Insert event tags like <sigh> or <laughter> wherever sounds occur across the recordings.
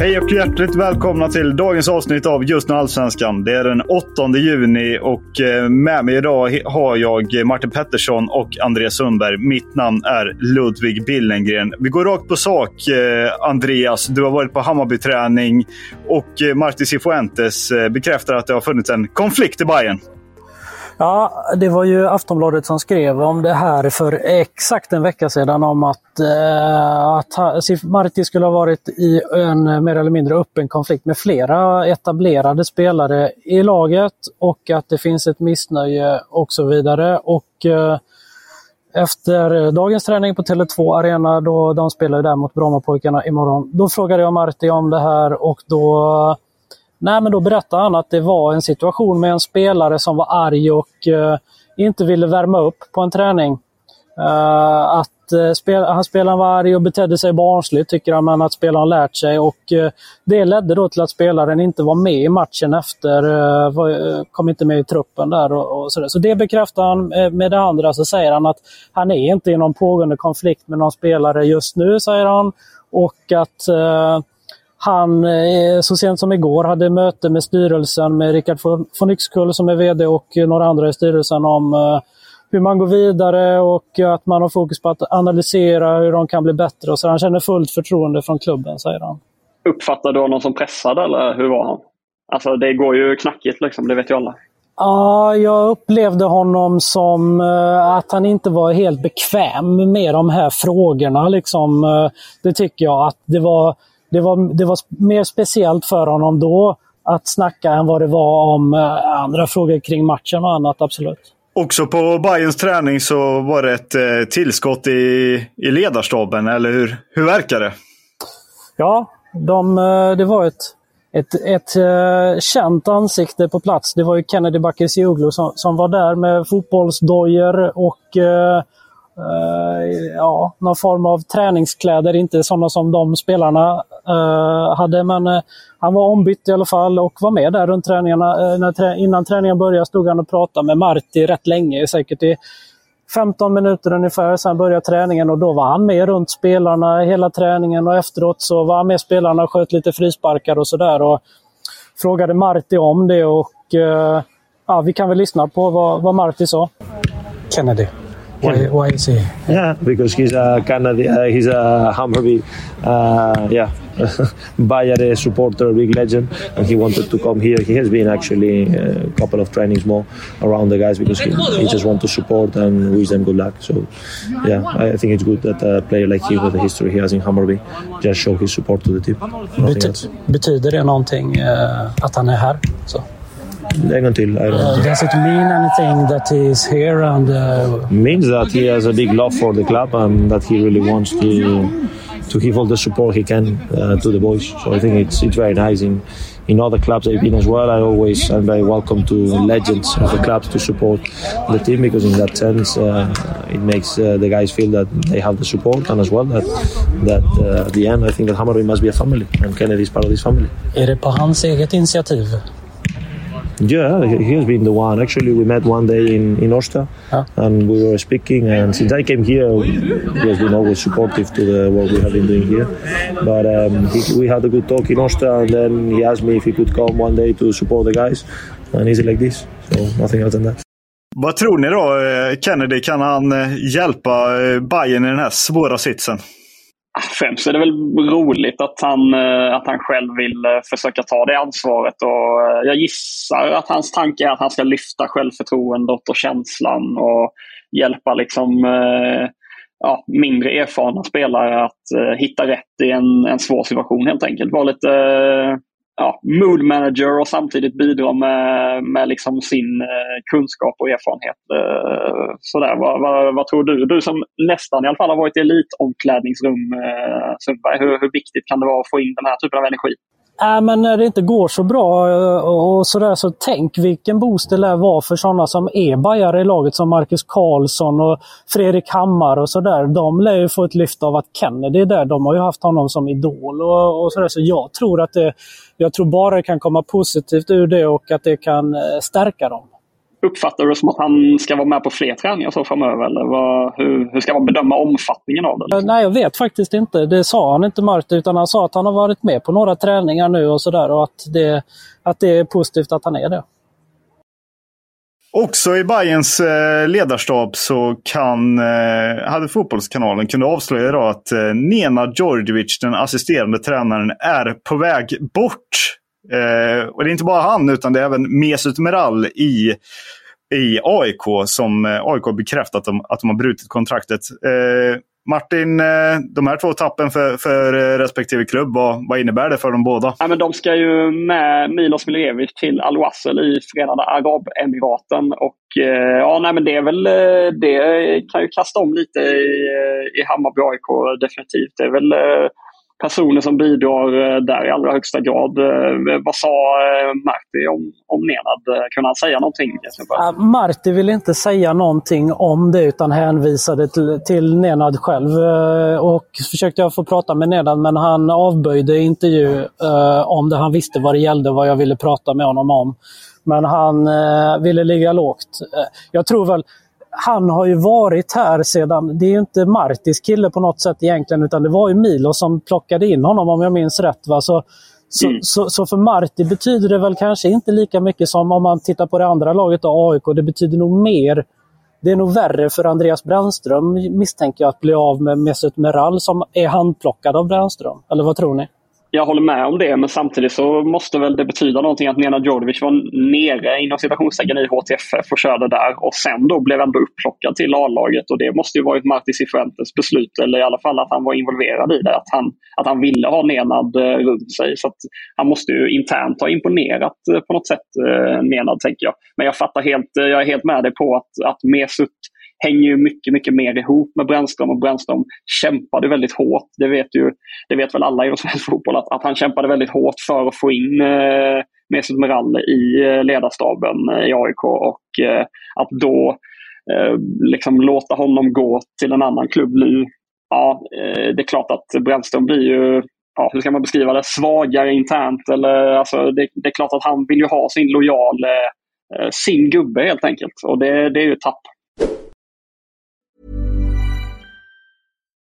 Hej och hjärtligt välkomna till dagens avsnitt av Just nu Allsvenskan. Det är den 8 juni och eh, med mig idag har jag Martin Pettersson och Andreas Sundberg. Mitt namn är Ludvig Billengren. Vi går rakt på sak. Eh, Andreas, du har varit på Hammarby-träning och eh, Martin Cifuentes bekräftar att det har funnits en konflikt i Bayern. Ja, det var ju Aftonbladet som skrev om det här för exakt en vecka sedan om att, eh, att Sif Marti skulle ha varit i en mer eller mindre öppen konflikt med flera etablerade spelare i laget och att det finns ett missnöje och så vidare. Och eh, efter dagens träning på Tele2 Arena, då de spelar ju där mot Brommapojkarna imorgon, då frågade jag Marti om det här och då Nej, men då berättade han att det var en situation med en spelare som var arg och eh, inte ville värma upp på en träning. Eh, att eh, spel, han spelaren var arg och betedde sig barnsligt, tycker han, men att spelaren lärt sig. Och, eh, det ledde då till att spelaren inte var med i matchen efter, eh, var, eh, kom inte med i truppen där. Och, och så, så det bekräftar han. Med det andra så säger han att han är inte i någon pågående konflikt med någon spelare just nu, säger han. Och att han eh, så sent som igår hade möte med styrelsen med Rickard von Yxkull som är VD och några andra i styrelsen om eh, hur man går vidare och att man har fokus på att analysera hur de kan bli bättre. Och så han känner fullt förtroende från klubben, säger han. Uppfattade du honom som pressad eller hur var han? Alltså det går ju knackigt liksom, det vet ju alla. Ja, jag upplevde honom som eh, att han inte var helt bekväm med de här frågorna. Liksom, det tycker jag. att det var, det, var, det var mer speciellt för honom då att snacka än vad det var om eh, andra frågor kring matchen och annat, absolut. Också på Bayerns träning så var det ett eh, tillskott i, i ledarstaben, eller hur, hur verkar det? Ja, de, eh, det var ett, ett, ett känt ansikte på plats. Det var ju Kennedy Bakircioglu som, som var där med fotbollsdojor och Eh, ja, någon form av träningskläder. Inte sådana som de spelarna eh, hade, men eh, han var ombytt i alla fall och var med där runt träningarna. Eh, när trä innan träningen började stod han och pratade med Marti rätt länge, säkert i 15 minuter ungefär, sen började träningen och då var han med runt spelarna hela träningen och efteråt så var han med spelarna och sköt lite frisparkar och sådär. Och frågade Marti om det och eh, ja, vi kan väl lyssna på vad, vad Marti sa. Kennedy, why, why is he? Yeah, because he's a Canada, uh, he's a Hammarby, uh, yeah, <laughs> Bayern supporter, big legend, and he wanted to come here. He has been actually uh, a couple of trainings more around the guys because he, he just want to support and wish them good luck. So, yeah, I think it's good that a player like him with the history he has in Hammarby just show his support to the team. Else. betyder det någonting eh, att han är här? Så. En gång till. I. Does it mean anything that he is here and uh, means that he has a big love for the club and that he really wants to to give all the support he can uh, to the boys. So I think it's it's very nice. In in other clubs I've been as well, I always I'm very welcome to legends of the clubs to support the team because in that sense uh, it makes uh, the guys feel that they have the support and as well that that uh, at the end I think that Hammarby must be a family and Kennedy is part of this family. är det på hans eget initiativ? Yeah, he has been the one. Actually, we met one day in in Osta, Ah. and we were speaking. And since I came here, he has been always supportive to the what we have been doing here. But um, he, we had a good talk in Osta, and then he asked me if he could come one day to support the guys, and easy like this. So nothing else than that. Vad tror ni då, Kennedy? Kan han hjälpa Bayern i den här svåra sitsen? Främst är det väl roligt att han, eh, att han själv vill eh, försöka ta det ansvaret. Och eh, jag gissar att hans tanke är att han ska lyfta självförtroendet och känslan och hjälpa liksom ja, mindre erfarna spelare att hitta rätt i en, en svår situation helt enkelt. Vara lite ja, mood manager och samtidigt bidra med, med liksom sin eh, kunskap och erfarenhet. Eh, sådär. Vad, vad, vad, tror du? Du som nästan i alla fall har varit i elitomklädningsrum, eh, Sundberg. Hur, hur viktigt kan det vara att få in den här typen av energi? Äh, men när det inte går så bra eh, och sådär så tänk vilken boost det lär vara för sådana som är bajare i laget som Marcus Karlsson och Fredrik Hammar och sådär. De lär ju få ett lyft av att Kennedy är där. De har ju haft honom som idol och, och sådär. Så jag tror att det, jag tror bara det kan komma positivt ur det och att det kan eh, stärka dem. Uppfattar du som att han ska vara med på fler träningar så framöver? Eller vad, hur, hur ska man bedöma omfattningen av det? Liksom? Nej, jag vet faktiskt inte. Det sa han inte Marti, utan han sa att han har varit med på några träningar nu och sådär och att det, att det är positivt att han är det. Också i Bayerns eh, ledarstab så kan, eh, hade Fotbollskanalen kunde avslöja idag att eh, Nena Djordjevic, den assisterande tränaren, är på väg bort Eh, och det är inte bara han, utan det är även Mesut Meral i, i AIK som eh, AIK bekräftat att de, att de har brutit kontraktet. Eh, Martin, eh, de här två tappen för, för eh, respektive klubb, vad, vad innebär det för dem båda? Ja, men de ska ju med Milos Milojevic till Al Wassel i Förenade Arabemiraten. Och, eh, ja, nej, men det, är väl, eh, det kan ju kasta om lite i, eh, i Hammarby AIK definitivt. Det är väl personer som bidrar eh, där i allra högsta grad. Eh, vad sa eh, Marti om, om Nenad? Kunde han säga någonting? Marti ville inte säga någonting om det utan hänvisade till, till Nenad själv. Och försökte jag få prata med Nenad men han avböjde intervju om det. Han visste vad det gällde, vad jag ville prata med honom om. Men han ville ligga lågt. Jag tror väl han har ju varit här sedan, det är ju inte Martis kille på något sätt egentligen, utan det var ju Milo som plockade in honom om jag minns rätt. Va? Så, så, mm. så, så, för Marti betyder det väl kanske inte lika mycket som om man tittar på det andra laget, då, AIK. Det betyder nog mer. Det är nog värre för Andreas Brännström misstänker jag att bli av med Mesut Meral som är handplockad av Brännström. Eller vad tror ni? Jag håller med om det, men samtidigt så måste väl det betyda någonting att Nena Djordjevic var nere inom citationstecken i HTFF och körde där och sen då blev ändå upplockad till A-laget och det måste ju varit Marti Cifuentes beslut eller i alla fall att han var involverad i det. Att han, att han ville ha Nenad eh, runt sig. Så att han måste ju internt ha imponerat eh, på något sätt, eh, Nenad tänker jag. Men jag fattar helt, jag är helt med dig på att, att Mesut hänger ju mycket, mycket mer ihop med Brännström och Brännström kämpade väldigt hårt. Det vet ju, det vet väl alla i svensk <laughs> fotboll att, att han kämpade väldigt hårt för att få in eh, Mesut Meral i eh, ledarstaben eh, i AIK och eh, att då eh, liksom låta honom gå till en annan klubb nu. Ja, eh, det är klart att Brännström blir ju ja, hur ska man beskriva det, svagare internt. Eller, alltså, det, det är klart att han vill ju ha sin lojal, eh, eh sin gubbe helt enkelt. Och det, det är ju ett tapp.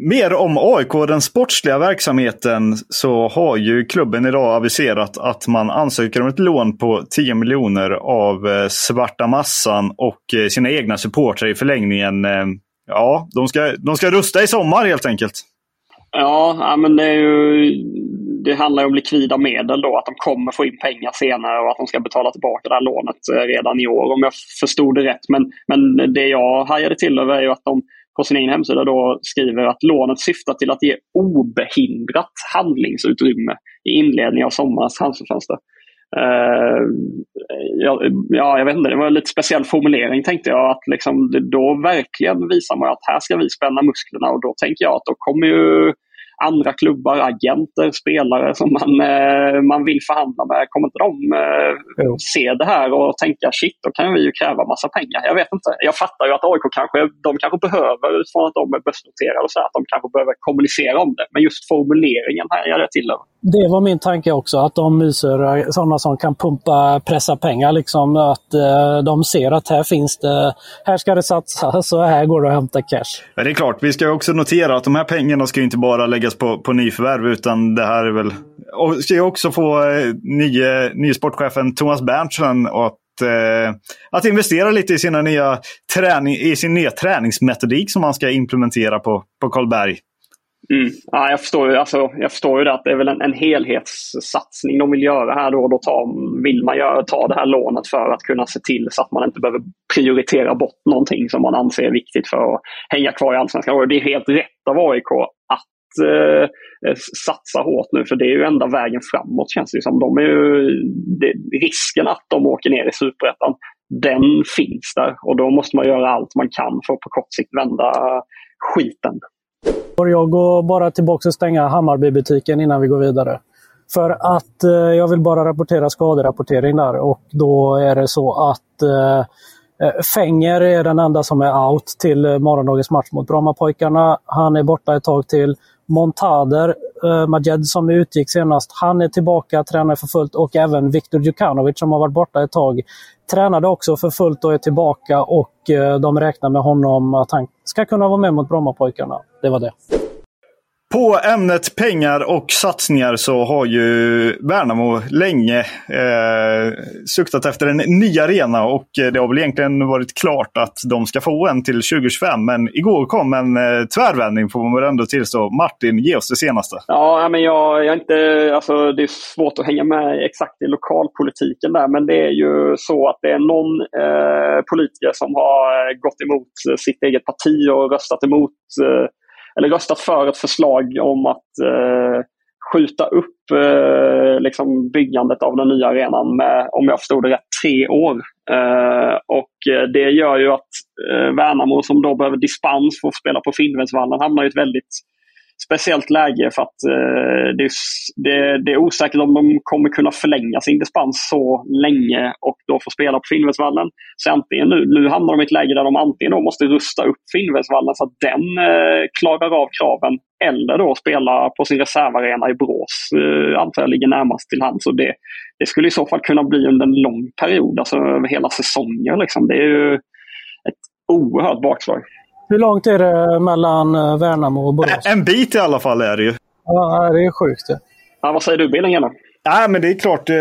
Mer om AIK och den sportsliga verksamheten så har ju klubben idag aviserat att man ansöker om ett lån på 10 miljoner av eh, svarta massan och eh, sina egna supportrar i förlängningen. Eh, ja, de ska, de ska rusta i sommar helt enkelt. Ja, men det är ju det handlar om likvida medel då, att de kommer få in pengar senare och att de ska betala tillbaka det här lånet redan i år om jag förstod det rätt. Men, men det jag hajade till över är ju att de på sin egen hemsida då skriver att lånet syftar till att ge obehindrat handlingsutrymme i inledningen av sommarens transferfönster. Uh, ja, ja, jag vet inte, det var en lite speciell formulering tänkte jag. att liksom, Då verkligen visar man att här ska vi spänna musklerna och då tänker jag att då kommer ju andra klubbar, agenter, spelare som man, eh, man vill förhandla med. Kommer inte de eh, se det här och tänka shit, då kan vi ju kräva massa pengar. Jag vet inte. Jag fattar ju att AIK kanske, de kanske behöver, utifrån att de är börsnoterade, och så, att de kanske behöver kommunicera om det. Men just formuleringen här är det till. Det var min tanke också, att de myser sådana som kan pumpa, pressa pengar. Liksom, att eh, de ser att här finns det, här ska det satsas och här går det att hämta cash. Ja, det är klart, vi ska också notera att de här pengarna ska inte bara lägga läggas på, på nyförvärv utan det här är väl... Och ska ju också få eh, nye, nye sportchefen Thomas Berntsen att, eh, att investera lite i, sina nya träning, i sin nya träningsmetodik som man ska implementera på, på Karlberg. Mm. Ja, jag, förstår ju, alltså, jag förstår ju det att det är väl en, en helhetssatsning de vill göra här. Då, då tar, vill man göra, ta det här lånet för att kunna se till så att man inte behöver prioritera bort någonting som man anser är viktigt för att hänga kvar i Allsvenskan. det är helt rätt av AIK att eh, satsa hårt nu för det är ju enda vägen framåt känns det som. De är ju, det, risken att de åker ner i superettan, den finns där och då måste man göra allt man kan för att på kort sikt vända skiten. Jag går bara tillbaka och stänga Hammarbybutiken innan vi går vidare. För att eh, jag vill bara rapportera skaderapportering där och då är det så att eh, eh Fänger är den enda som är out till eh, morgondagens match mot Brommapojkarna. Han är borta ett tag till. Montader, eh, Majed som utgick senast, han är tillbaka, tränar för fullt och även Viktor Djukanovic som har varit borta ett tag tränade också för fullt och är tillbaka och eh, de räknar med honom att han ska kunna vara med mot Brommapojkarna. Det var det. På ämnet pengar och satsningar så har ju Värnamo länge eh, suktat efter en ny arena och eh, det har väl egentligen varit klart att de ska få en till 2025. Men igår kom en eh, tvärvändning får man väl ändå tillstå. Martin, ge oss det senaste. Ja, men jag, jag inte, alltså, det är svårt att hänga med exakt i lokalpolitiken där, men det är ju så att det är någon eh, politiker som har eh, gått emot sitt eget parti och röstat emot eh, eller röstat för ett förslag om att eh, skjuta upp eh, liksom byggandet av den nya arenan med, om jag förstod det rätt, tre år. Eh, och eh, det gör ju att eh, Värnamo som då behöver dispens för att spela på Finnvedsvallen hamnar i ett väldigt speciellt läge för att eh, det, det, det, är osäkert om de kommer kunna förlänga sin dispens så länge och då få spela på Finnvedsvallen. Så antingen nu, nu hamnar de i ett läge där de antingen då måste rusta upp Finnvedsvallen så att den eh, klarar av kraven eller då spela på sin reservarena i Brås, eh, antar jag ligger närmast till hands. det, det skulle i så fall kunna bli under en lång period, alltså över hela säsonger. Liksom. Det är ju ett oerhört bakslag. Hur långt är det mellan eh, Värnamo och Borås? En bit i alla fall är det ju. Ja, det är sjukt. Ja, vad säger du Billingen då? Nej, men det är klart. Eh,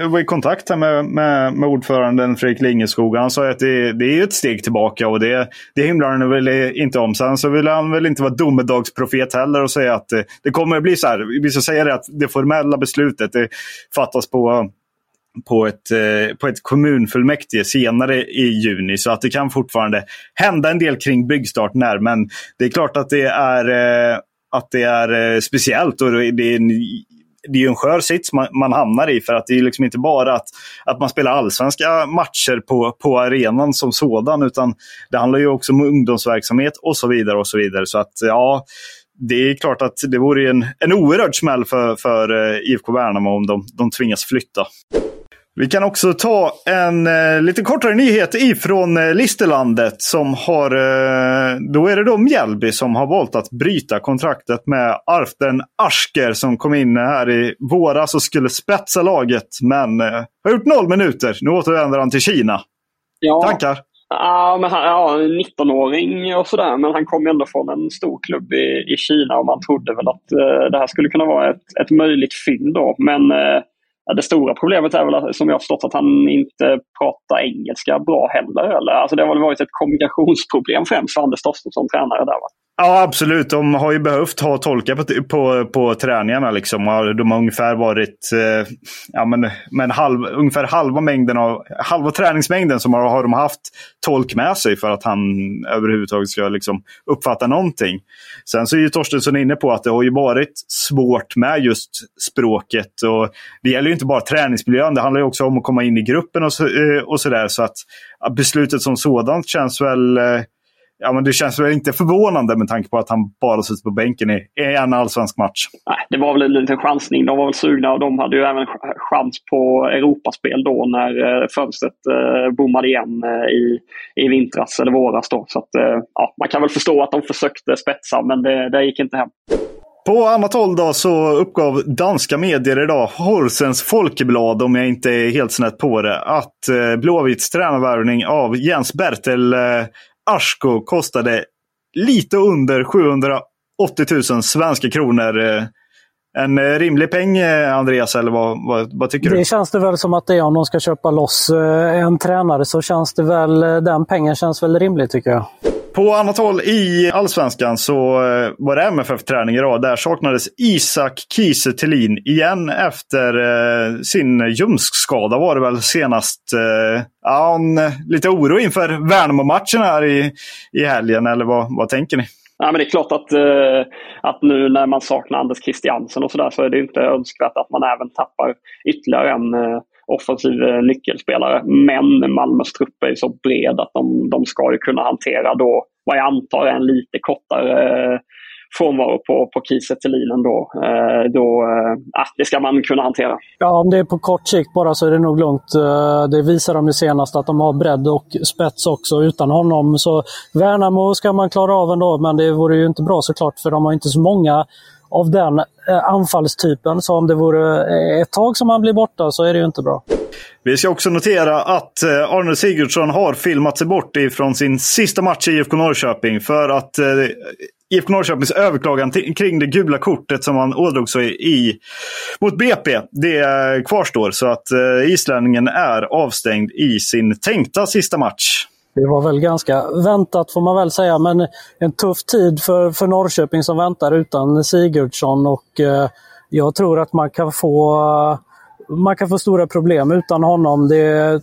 jag var i kontakt här med, med, med ordföranden Fredrik Lingeskog. Han sa att det, det är ett steg tillbaka och det, det himlar han väl inte om. Sen så vill han väl inte vara domedagsprofet heller och säga att eh, det kommer att bli så här. Vi ska säga det att det formella beslutet det fattas på på ett, eh, på ett kommunfullmäktige senare i juni. Så att det kan fortfarande hända en del kring byggstart när. Men det är klart att det är, eh, att det är eh, speciellt och det är en, det är en skör sits man, man, hamnar i. För att det är liksom inte bara att, att man spelar allsvenska matcher på, på arenan som sådan. Utan det handlar ju också om ungdomsverksamhet och så vidare. och så vidare. Så att ja, det är klart att det vore en, en oerhörd smäll för, för eh, IFK Värnamo om de, de tvingas flytta. Vi kan också ta en eh, lite kortare nyhet ifrån eh, Listerlandet. Som har, eh, då är det då Mjällby som har valt att bryta kontraktet med Arften Asker som kom in här i våras och skulle spetsa laget. Men eh, har gjort noll minuter. Nu återvänder han till Kina. Ja. Tankar? Ja, men han, ja, 19-åring och sådär, men han kom ändå från en stor klubb i, i Kina och man trodde väl att eh, det här skulle kunna vara ett, ett möjligt fynd då. Men eh, det stora problemet är väl, som jag har förstått, att han inte pratar engelska bra heller. Eller? Alltså det har väl varit ett kommunikationsproblem främst för Anders Torstensson, tränare där. Va? Ja, absolut. De har ju behövt ha tolkar på, på, på träningarna. Liksom. De har ungefär varit eh, ja, men, men halv, ungefär halva, mängden av, halva träningsmängden som har, har de haft tolk med sig för att han överhuvudtaget ska liksom, uppfatta någonting. Sen så är ju Torstensson inne på att det har ju varit svårt med just språket. Och det gäller ju inte bara träningsmiljön, det handlar ju också om att komma in i gruppen och, så, eh, och så, där, Så att beslutet som sådant känns väl eh, ja, men det känns väl inte förvånande med tanke på att han bara suttit på bänken i en allsvensk match. Nej, det var väl en liten chansning. De var väl sugna och de hade ju även chans på Europaspel då när eh, fönstret eh, bommade igen eh, i, i vintras eller våras. Då. Så att, ja, man kan väl förstå att de försökte spetsa men det, det gick inte hem. På annat håll då så uppgav danska medier idag, Horsens Folkeblad om jag inte är helt snett på det, att Blåvitts tränarvärvning av Jens Bertel Asko kostade lite under 780 000 svenska kronor. Eh, en eh, rimlig peng, eh, Andreas, eller vad, vad, vad, tycker du? Det känns det väl som att det är om de ska köpa loss en tränare så känns det väl, den pengen känns väl rimlig tycker jag. På annat håll i allsvenskan så eh, var det MFF-träning idag. Där saknades Isak Kiese Thelin igen efter eh, sin ljumskskada var det väl senast. Eh, ja, en, lite oro inför Värnamo-matchen här i, i helgen, eller vad, vad tänker ni? Ja, men det är klart att, att nu när man saknar Anders Christiansen och sådär så är det inte önskvärt att man även tappar ytterligare en offensiv eh, nyckelspelare. Men Malmös trupp är så bred att de, de ska ju kunna hantera då vad jag antar är en lite kortare eh, frånvaro på, på Kiese Thelin då. Eh, då eh, ah, det ska man kunna hantera. Ja, om det är på kort sikt bara så är det nog lugnt. Det visar de ju senast att de har bredd och spets också utan honom. Så Värnamo ska man klara av ändå, men det vore ju inte bra såklart för de har inte så många av den eh, anfallstypen. Så om det vore eh, ett tag som han blir borta så är det ju inte bra. Vi ska också notera att eh, Arne Sigurdsson har filmat sig bort ifrån sin sista match i IFK Norrköping för att IFK Norrköpings överklagan kring det gula kortet som han ådrog sig i, mot BP, det kvarstår. Så att islänningen är avstängd i sin tänkta sista match. Det var väl ganska väntat får man väl säga, men en tuff tid för, för Norrköping som väntar utan Sigurdsson och eh, jag tror att man kan få eh, man kan få stora problem utan honom. Det,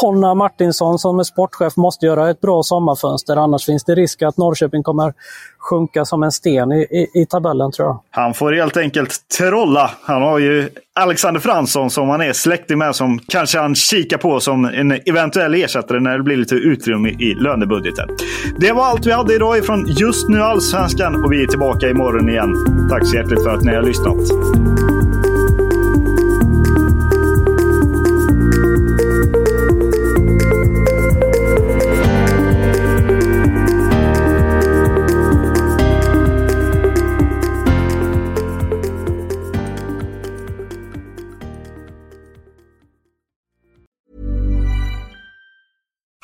Tonna Martinsson som är sportchef måste göra ett bra sommarfönster annars finns det risk att Norrköping kommer sjunka som en sten i, i, i, tabellen tror jag. Han får helt enkelt trolla. Han har ju Alexander Fransson som han är släktig med som kanske han kikar på som en eventuell ersättare när det blir lite utrymme i lönebudgeten. Det var allt vi hade idag ifrån Just nu Allsvenskan och vi är tillbaka imorgon igen. Tack så hjärtligt för att ni har lyssnat.